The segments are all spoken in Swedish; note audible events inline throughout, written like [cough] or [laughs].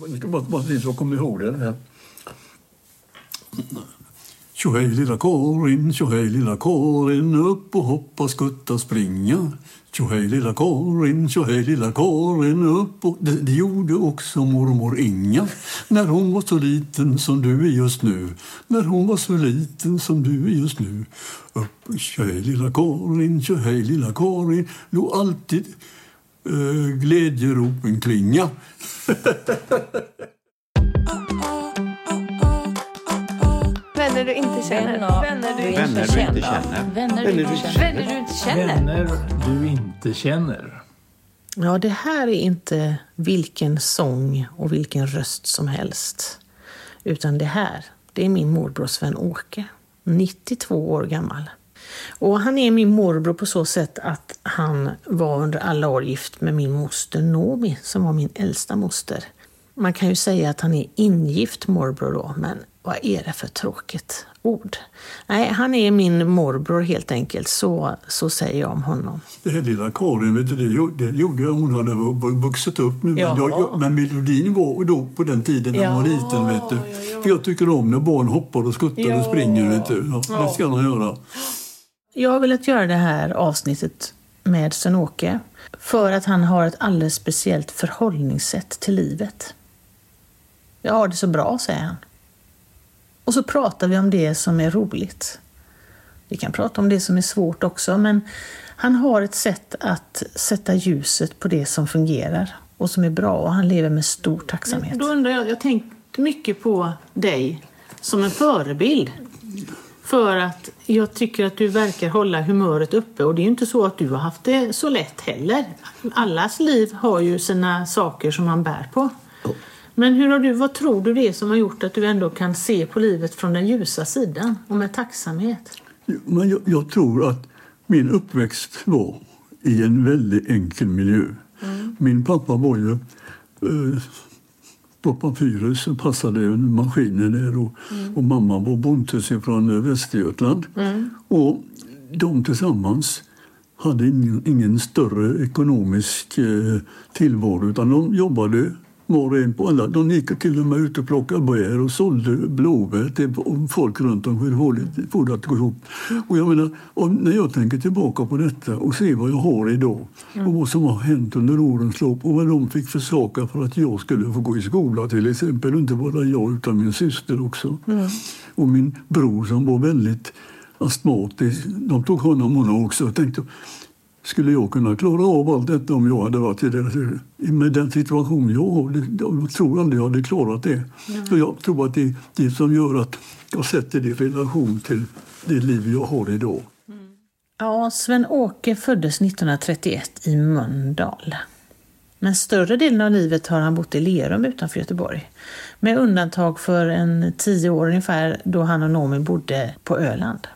Jag ska bara, bara se så jag kommer ihåg det. Tjohej lilla Karin, tjohej lilla Karin, upp och hoppa, skutta, springa. Tjohej lilla Karin, tjohej lilla Karin, upp och... Det, det gjorde också mormor Inga när hon var så liten som du är just nu. När hon var så liten som du är just nu. Upp, tjohej lilla Karin, tjohej lilla Karin, låg alltid eh, glädjeropen klinga. [laughs] Vänner du inte känner. Vänner du inte känner. Vänner du inte känner. Vänner du inte känner. Vänner du inte känner. Ja, det här är inte vilken sång och vilken röst som helst. Utan det här, det är min morbror Sven-Åke, 92 år gammal. Och han är min morbror på så sätt att han var under alla år gift med min moster Nomi, som var min äldsta moster. Man kan ju säga att han är ingift morbror då, men vad är det för tråkigt ord? Nej, han är min morbror helt enkelt, så, så säger jag om honom. Det här lilla Karin, vet du, det, det gjorde. Hon hade vu- vuxit upp nu. Ja. Men, jag, men melodin var då på den tiden när hon var liten. Vet du. För jag tycker om när barn hoppar och skuttar Ja. och springer. Vet du. Ja, Det ska man göra. Jag har velat göra det här avsnittet med Sven-Åke för att han har ett alldeles speciellt förhållningssätt till livet. Jag har det så bra, säger han. Och så pratar vi om det som är roligt. Vi kan prata om det som är svårt också, men han har ett sätt att sätta ljuset på det som fungerar och som är bra och han lever med stor tacksamhet. Då undrar jag, jag har tänkt mycket på dig som en förebild. För att jag tycker att du verkar hålla humöret uppe och det är ju inte så att du har haft det så lätt heller. Allas liv har ju sina saker som man bär på. Men hur har du, vad tror du det är som har gjort att du ändå kan se på livet från den ljusa sidan och med tacksamhet? Men jag, jag tror att min uppväxt var i en väldigt enkel miljö. Min pappa var ju eh, på Papyrus och passade maskiner där och, och mamma var bondes från Västergötland. Och de tillsammans hade ingen, ingen större ekonomisk eh, tillvaro utan de jobbade var och en på alla. De gick till och med ut och plockade bär och sålde blåbär till folk runt om för att gå ihop. Och jag menar, och när jag tänker tillbaka på detta och ser vad jag har idag och vad som har hänt under årens lopp och vad de fick försaka för att jag skulle få gå i skola till exempel. Inte bara jag utan min syster också. Och min bror som var väldigt astmatisk. De tog hand om honom också. Jag tänkte, skulle jag kunna klara av allt detta om jag hade varit i deras, med den situation jag har? Jag tror aldrig jag hade klarat det. Så jag tror att det är det som gör att jag sätter det i relation till det liv jag har idag. Ja, Sven-Åke föddes 1931 i Mölndal. Men större delen av livet har han bott i Lerum utanför Göteborg. Med undantag för en tio år ungefär då han och Noomi bodde på Öland.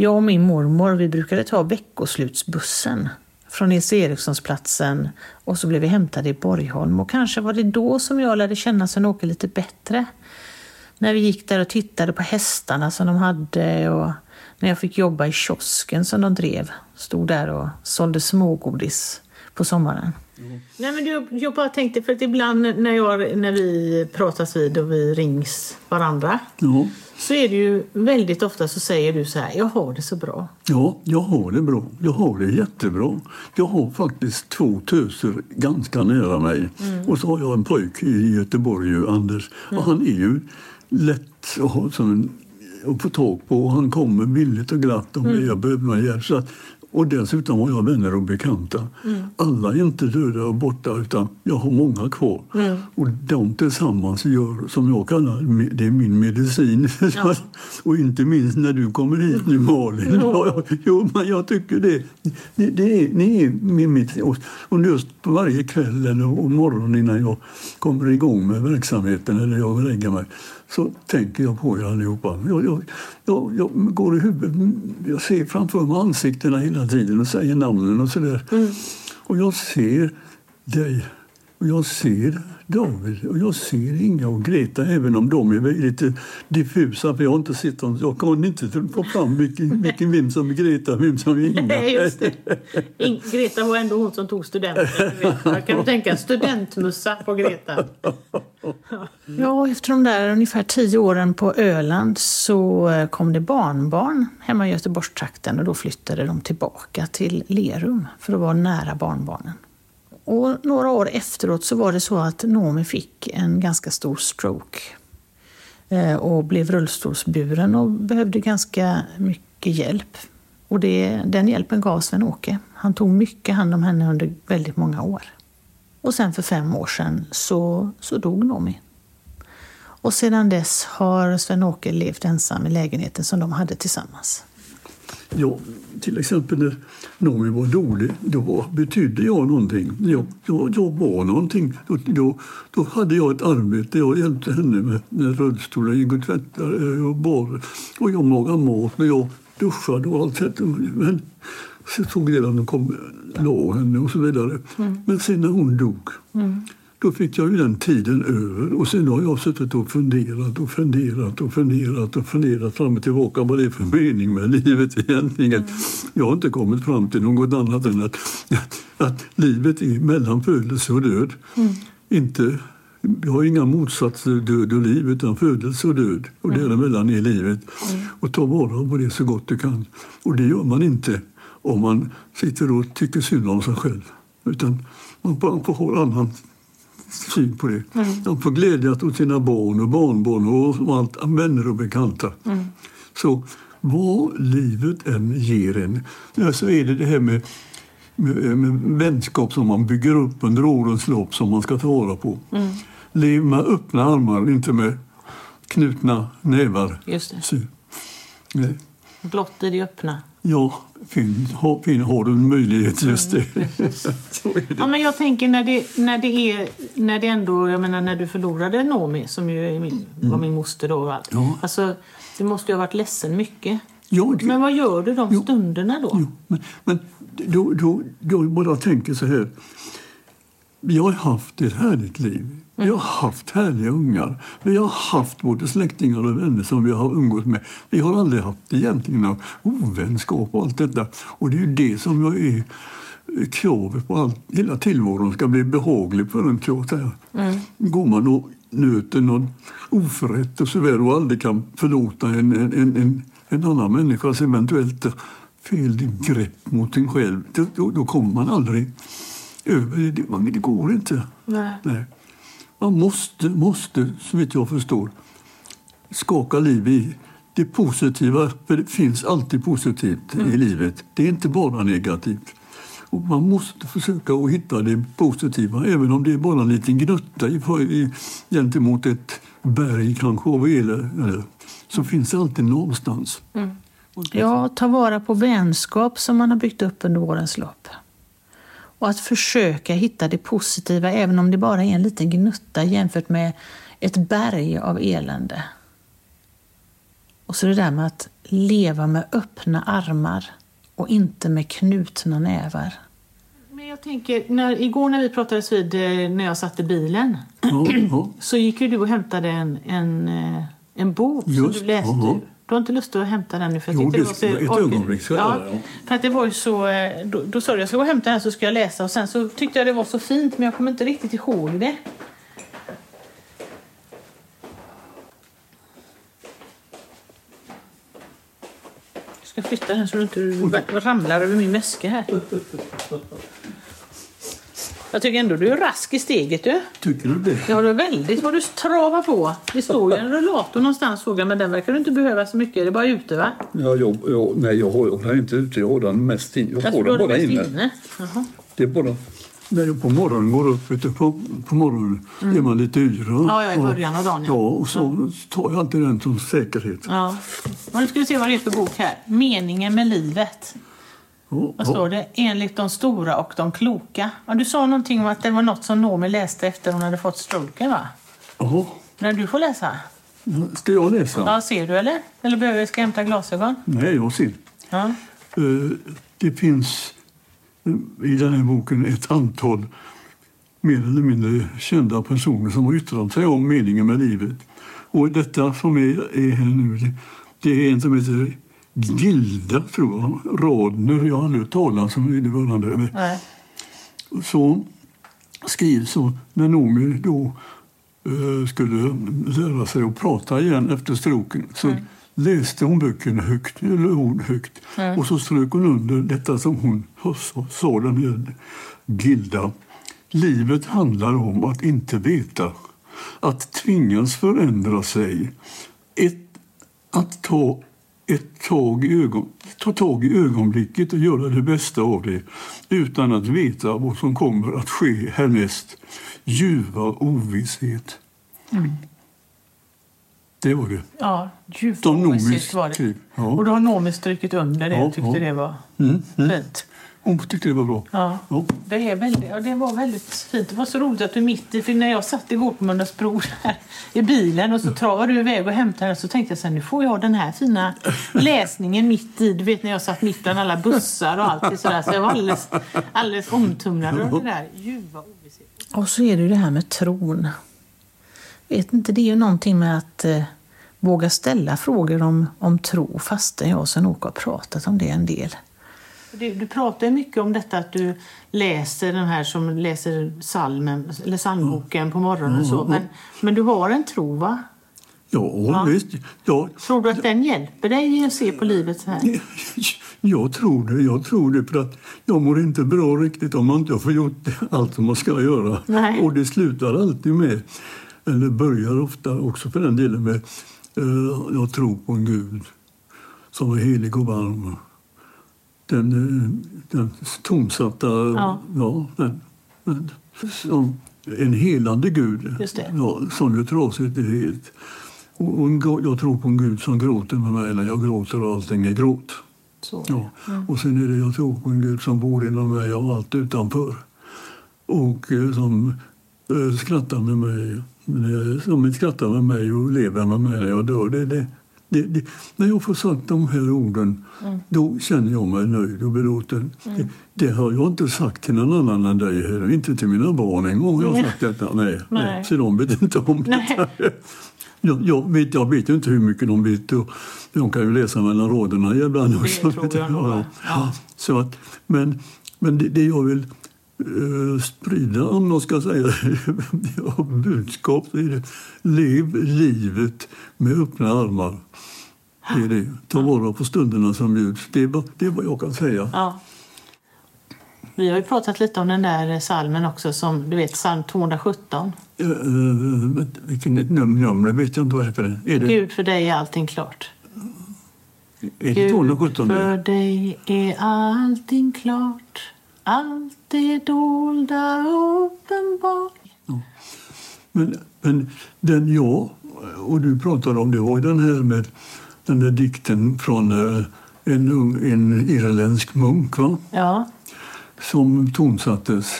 Jag och min mormor vi brukade ta veckoslutsbussen från Nils Erikssonsplatsen och så blev vi hämtade i Borgholm. Och kanske var det då som jag lärde känna Sven-Åke lite bättre. När vi gick där och tittade på hästarna som de hade och när jag fick jobba i kiosken som de drev. Stod där och sålde smågodis på sommaren. Nej, men jag, jag bara tänkte, för att ibland när, jag, när vi pratas vid och vi rings varandra Ja, så är det ju väldigt ofta så säger du så här, jag har det så bra. ja, jag har det bra. Jag har det jättebra. Jag har faktiskt två töser ganska nära mig. Och så har jag en pojk i Göteborg, ju, Anders. Och han är ju lätt att, ha som en, att få tag på. Och han kommer billigt och glatt om jag behöver någon hjälp. Så och dessutom har jag vänner och bekanta. Alla är inte döda och borta utan jag har många kvar. Och de tillsammans gör, som jag kallar det är min medicin. [laughs] och inte minst när du kommer hit nu Malin. Ja. ja, jo, men jag tycker det. det, det är, ni är min mitt. Och, just varje kväll eller och morgon innan jag kommer igång med verksamheten eller jag lägger mig så tänker jag på er allihopa. Jag, jag, jag, jag går i huvudet, jag ser framför mig ansiktena hela tiden och säger namnen och sådär. Och jag ser dig Och jag ser David och jag ser Inga och Greta även om de är lite diffusa för jag har inte sett dem. Jag kan inte få fram vilken, vilken vem som är Greta och vem som är Inga. Nej, just det. In Greta var ändå hon som tog studenten. du kan tänka studentmussa på Greta. Ja, efter de där ungefär tio åren på Öland så eh, kom det barnbarn hemma i Göteborgstrakten och då flyttade de tillbaka till Lerum för att vara nära barnbarnen. Och några år efteråt så var det så att Noomi fick en ganska stor stroke eh, och blev rullstolsburen och behövde ganska mycket hjälp. Och det, den hjälpen gav Sven-Åke. Han tog mycket hand om henne under väldigt många år. Och sen för fem år sedan så, så dog Noomi. Och sedan dess har Sven-Åke levt ensam i lägenheten som de hade tillsammans. Ja, till exempel när Noomi var dålig, då betydde jag någonting. Jag, jag, jag var någonting. Då, då, då hade jag ett arbete. Jag hjälpte henne med, med rullstolen. Jag gick och tvättade och bar. Och jag lagade mat och jag duschade och allt sånt. Men så tog det att de kom la henne och så vidare. Men sen när hon dog då fick jag ju den tiden över. Och sen har jag suttit och funderat och funderat och funderat och funderat fram och tillbaka vad det är för mening med livet egentligen. Jag har inte kommit fram till något annat än att, att livet är mellan födelse och död. Inte, jag har inga motsatser, död och liv, utan födelse och död. Och däremellan är livet. Och ta vara på det så gott du kan. Och det gör man inte om man sitter och tycker synd om sig själv. Utan man får ha annan syn på det. De får glädjas åt sina barn och barnbarn och allt, vänner och bekanta. Så vad livet än ger en, så är det det här med, med, med vänskap som man bygger upp under årens lopp som man ska ta vara på. Lev med öppna armar, inte med knutna nävar. Just det. Nej. Blott i det öppna. Ja, fin, ha, fin, har du en möjlighet just det. [laughs] är det. Ja, men jag tänker när det, när det är, när det ändå, jag menar när du förlorade Nomi som ju min, var min moster då och allt. Ja. Alltså, du måste ju ha varit ledsen mycket. Ja, det, Men vad gör du de Jo. stunderna då? Jo, men, men då, då, då bara tänker så här. Vi har haft ett härligt liv. Vi har haft härliga ungar. Vi har haft både släktingar och vänner som vi har umgått med. Vi har aldrig haft egentligen någon ovänskap och allt detta. Och det är ju det som jag är kravet på allt. Hela tillvaron ska bli behaglig för en, tror jag. Mm. Går man och nöter någon oförrätt och så vidare och aldrig kan förlåta en, en, en, en, annan människas eventuellt fel grepp mot en själv, då, då kommer man aldrig över det. Man, det går inte. Nej. Nej. Man måste, måste, så vitt jag förstår, skaka liv i det positiva. För det finns alltid positivt i livet. Det är inte bara negativt. Och man måste försöka att hitta det positiva, även om det är bara en liten gnutta i, i, gentemot ett berg kanske av elände. Så finns det alltid någonstans. Ja, ta vara på vänskap som man har byggt upp under årens lopp. Och att försöka hitta det positiva även om det bara är en liten gnutta jämfört med ett berg av elände. Och så det där med att leva med öppna armar och inte med knutna nävar. Men jag tänker, när, igår när vi pratades vid eh, när jag satt i bilen ja. [clears throat] så gick ju du och hämtade en, en, eh, en bok som Just, du läste jaha. Du har inte lust att hämta den nu? För jag Jo, det var så ett ögonblick ska jag ja, göra, ja. För att det var ju så, eh, då, då sa du jag ska gå och hämta den så ska jag läsa och sen så tyckte jag det var så fint men jag kommer inte riktigt ihåg det. Jag ska flytta den så du inte ramlar över min väska här. Jag tycker ändå du är rask i steget du. Tycker du det? Ja, det är väldigt vad du travar på. Det står ju en rullator någonstans såg jag, men den verkar du inte behöva så mycket. Det är bara ute va? Ja, jag, jag, nej, jag har den inte ute. Jag har den mest in, jag Jag har den du bara är inne. inne. Det är bara när jag på morgonen går upp, vet du, på, på morgonen är man lite yra. Mm. Ja, ja, i början av dagen, ja. Ja, och så tar jag alltid den som säkerhet. Ja. Och nu ska vi se vad det är för bok här. Meningen med livet. Vad står det? Enligt de stora och de kloka. Ja, du sa någonting om att det var något som Noomi läste efter hon hade fått stroken va? ja. När du får läsa? Ska jag läsa? Ja, ser du eller? Eller behöver jag ska hämta glasögon? Nej, jag ser. Ja. Eh, Det finns eh, i den här boken ett antal mer eller mindre kända personer som har yttrat sig om meningen med livet. Och detta som är, är här nu, det, det är en som heter Gilda, tror jag, Rodner. Jag har aldrig talat om vederbörande. Så skriver så när Noomi då eh, skulle lära sig att prata igen efter stroken så läste hon böckerna högt, eller ord högt. Och så strök hon under detta som hon sa, sa den här Gilda. Livet handlar om att inte veta, att tvingas förändra sig, ett, att ta ett tag i ögon, ta tag i ögonblicket och göra det bästa av det utan att veta vad som kommer att ske härnäst. Ljuva ovisshet. Det var det. Ja, djupt Noomis var det. Ja. Och då har Noomi strukit under det Ja, och tyckte ja. det var Mm, mm. fint. Hon tyckte det var bra. Ja. Ja. Det, är väldigt, ja, det var väldigt fint. Det var så roligt att du mitt i, för när jag satt igår på Mölndalsbro här i bilen och så travade du iväg och hämtade den så tänkte jag så här, nu får jag den här fina läsningen mitt i, du vet när jag satt mitt bland alla bussar och allt sådär. Så jag var alldeles, alldeles omtumlad av det där ljuva ovissheten. Och så är det ju det här med tron. Vet inte, det är ju någonting med att eh, våga ställa frågor om, om tro fastän jag och Sven-Åke har pratat om det en del. Du, du pratar ju mycket om detta att du läser den här som läser salmen, eller psalmboken på morgonen. och Så. Men, men du har en tro, va? Ja, visst. Ja, Tror du att den hjälper dig att se på livet så här? [laughs] Jag tror det. Jag tror det för att jag mår inte bra riktigt om man inte får gjort allt som man ska göra. Nej. Och det slutar alltid med, eller börjar ofta också för den delen med, eh, jag tror på en Gud som är helig och varm. Den, eh, den tonsatta, Ja. ja den, den, som en helande Gud. Ja, som gör trasigt är helt. Och, och jag tror på en Gud som gråter med mig när jag gråter och allting är gråt. Så. Ja. Och sen är det jag tror på en Gud som bor inom mig och allt utanför. Och eh, som eh, skrattar med mig. Som skrattar med mig och lever med mig när jag dör. Det, det, det, det, när jag får sagt de här orden, då känner jag mig nöjd och belåten. Det, det har jag inte sagt till någon annan än dig. Här. Inte till mina barn en gång har jag sagt detta. [laughs] Nej, nej. Nej. Så de vet inte om detta. Jag, jag, vet, jag vet inte hur mycket de vet. Och de kan ju läsa mellan raderna ibland också. tror jag va? Ja. Så att, men men det, det jag vill sprida, om man ska säga [laughs] budskap, så är det lev livet med öppna armar. Det är det. Ta vara på stunderna som bjuds. Det är, det är vad jag kan säga. Ja. Vi har ju pratat lite om den där salmen också, som du vet, psalm 217. Eh, eh, vilken nummer, vet jag inte vad det är. Är det, Gud, för dig är allting klart. är det 217? för dig är allting klart. Allt det dolda uppenbart. Men, men den jag och du pratade om det var den här med den där dikten från eh, en, ung, en irländsk munk va? Ja, som tonsattes.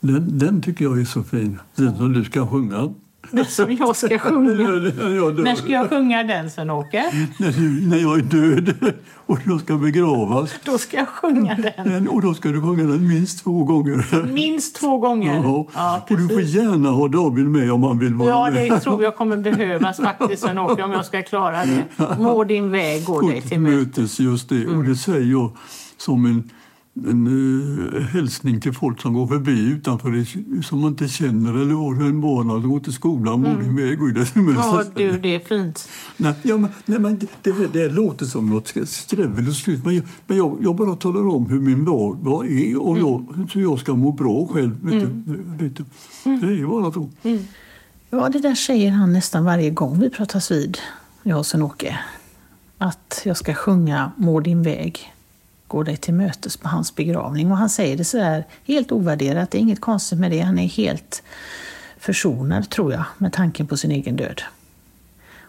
Den, den tycker jag är så fin. Den som du ska sjunga. Som jag ska sjunga. [laughs] När ska jag sjunga den, Sven-Åke? när, när jag är död och jag ska begravas. Då ska jag sjunga den. Och då ska du sjunga den minst två gånger. Minst två gånger. Ja, Ja, och du får gärna ha David med om han vill vara Ja, med. det tror jag kommer behövas faktiskt, Sven-Åke, om jag ska klara det. Må din väg gå dig till mötes. mötes. Just det. Och det säger jag som en, en uh, hälsning till folk som går förbi utanför det, som man inte känner eller har en vana att gå till skolan. Mm. Må din väg gå dig till mötes. Ja, du, det är fint. Nej, ja, men, nej, men det, det, det låter som något skrävel och slut. Men, jag, men jag, jag bara talar om hur min vardag är och jag, hur jag ska må bra själv. Vet du, vet du. Det är bara så. Ja, det där säger han nästan varje gång vi pratas vid, jag och Sven-Åke. Att jag ska sjunga Må din väg gå dig till mötes på hans begravning. Och han säger det så här helt ovärderat, det är inget konstigt med det. Han är helt försonad, tror jag, med tanken på sin egen död.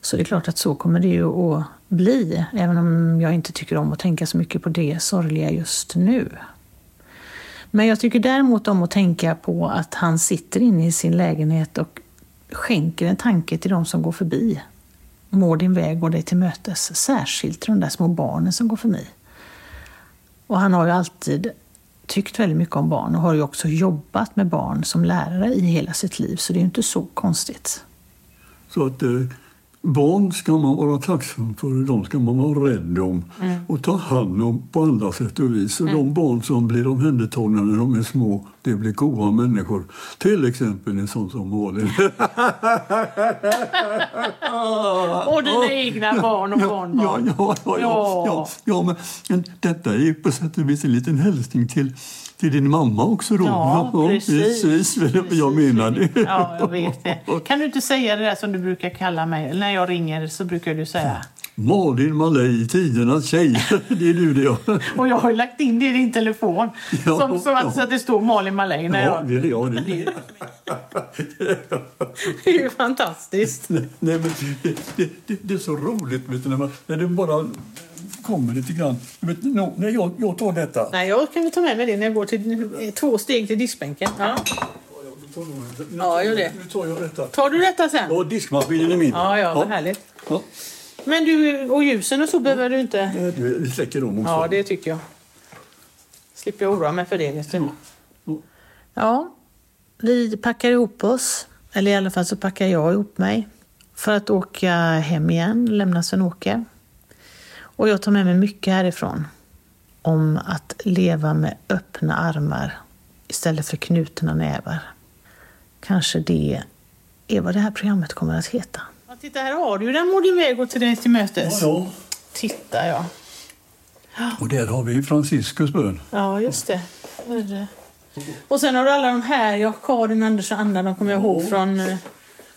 Så det är klart att så kommer det ju att bli, även om jag inte tycker om att tänka så mycket på det sorgliga just nu. Men jag tycker däremot om att tänka på att han sitter inne i sin lägenhet och skänker en tanke till de som går förbi. Må din väg gå dig till mötes, särskilt till de där små barnen som går förbi. Och han har ju alltid tyckt väldigt mycket om barn och har ju också jobbat med barn som lärare i hela sitt liv, så det är ju inte så konstigt. Så att eh, barn ska man vara tacksam för, de ska man vara rädd om och ta hand om på alla sätt och vis. Och de barn som blir omhändertagna när de är små, det blir goda människor. Till exempel en sån som Malin. [laughs] Och dina egna barn och Ja, ja, ja, ja, ja, ja, men, detta är på sätt och vis en liten hälsning till, till din mamma också. Då. Ja, precis. precis. Jag menar det. Ja, jag vet det. Kan du inte säga det där som du brukar kalla mig? När jag ringer så brukar du säga Malin Malej, tidernas tjej. [laughs] Det är du det, ja. Och jag har ju lagt in det i din telefon. Ja, som, så att, ja. att det står Malin Malay när Ja, jag... det är jag. Det. [laughs] Det är ju fantastiskt. Nej, men det, det, det, det är så roligt vet du, när, man, när det bara kommer lite grann. Vet, no, när jag, jag tar detta. Nej, jag kan väl ta med mig det när jag går till två steg till diskbänken. Ja. Nu, Ja, gör det. Nu tar jag detta. Tar du detta sen? Ja, diskmaskinen är min. Ja, ja, vad härligt. Ja. Men du, och ljusen och så behöver du inte... Nej, Vi släcker dem också. Ja, det tycker jag. Slipper jag oroa mig för det. Vet du. Ja. Ja, vi packar ihop oss. Eller i alla fall så packar jag ihop mig. För att åka hem igen, lämna Sven-Åke. Och jag tar med mig mycket härifrån. Om att leva med öppna armar istället för knutna nävar. Kanske det är vad det här programmet kommer att heta. Ja, titta, här har du ju den Moder Vego till dig till mötes. Ja, ja. Titta, ja. Och där har vi Franciscus bön. Ja, just det. Och sen har du alla de här, ja, Karin, Anders och Anna, de kommer jag ihåg från... eh,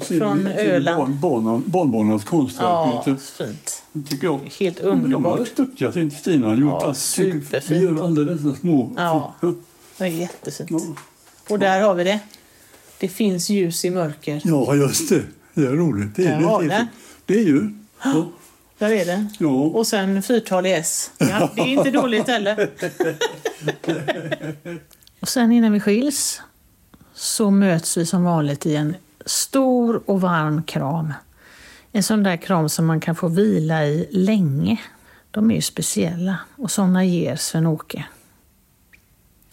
Från Öland. Barn, barn, barnbarnens konstverk. Ja, fint. Tycker jag. Helt De har underbart. varit duktiga till Stina. Gjort Ja, superfint. Vi gör alla dessa små... Ja. Det är jättefint. Ja. Och där har vi det. Det finns ljus i mörker. Ja, just det. Det är roligt. Det är, det, det. är, det är ju... Ja. Där är det. Ja. Och sen fyrtalig S. Ja, det är inte dåligt heller. [laughs] Och sen innan vi skiljs så möts vi som vanligt i en stor och varm kram. En sån där kram som man kan få vila i länge. De är ju speciella och såna ger Sven-Åke.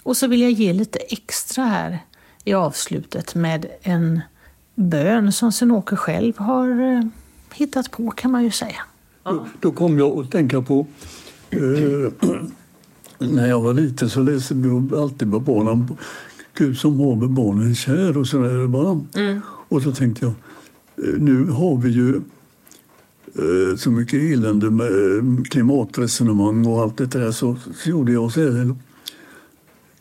Och så vill jag ge lite extra här i avslutet med en bön som Sven-Åke själv har eh, hittat på kan man ju säga. Då, då kom jag att tänka på... Eh, [clears throat] när jag var liten så läste vi alltid på barnen Gud som haver barnen kär och sådär bara. Och så tänkte jag, nu har vi ju eh, så mycket elände med eh, klimatresonemang och allt det där så, så gjorde jag så här.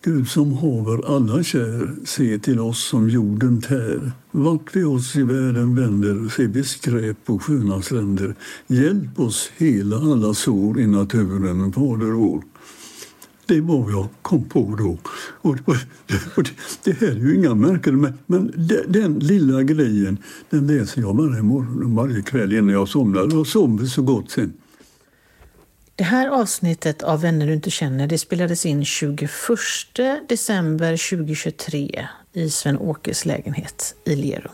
Gud som haver alla kär, se till oss som jorden tär. Vart vi oss i världen vänder, ser vi skräp på sköna stränder. Hjälp oss hela alla sår i naturen, Fader vår. Det var vad jag kom på då. Och, och, och det, det här är ju inga märken, men, men den, den lilla grejen den läser jag varje morgon, varje kväll innan jag somnar. Och sover så gott sen. Det här avsnittet av Vänner du inte känner det spelades in 21 december 2023 i Sven-Åkes lägenhet i Lerum.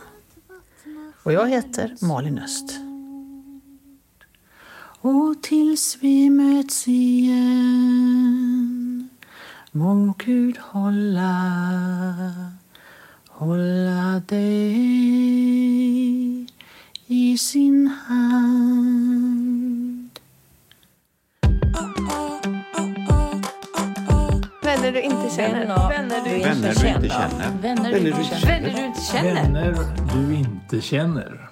Och jag heter Malin Öst. Och tills vi möts igen må Gud hålla, hålla dig i sin hand. Vänner du inte känner. Vänner du inte Vänner du inte känner. Vänner du inte känner. Vänner du inte känner. Vänner du inte känner.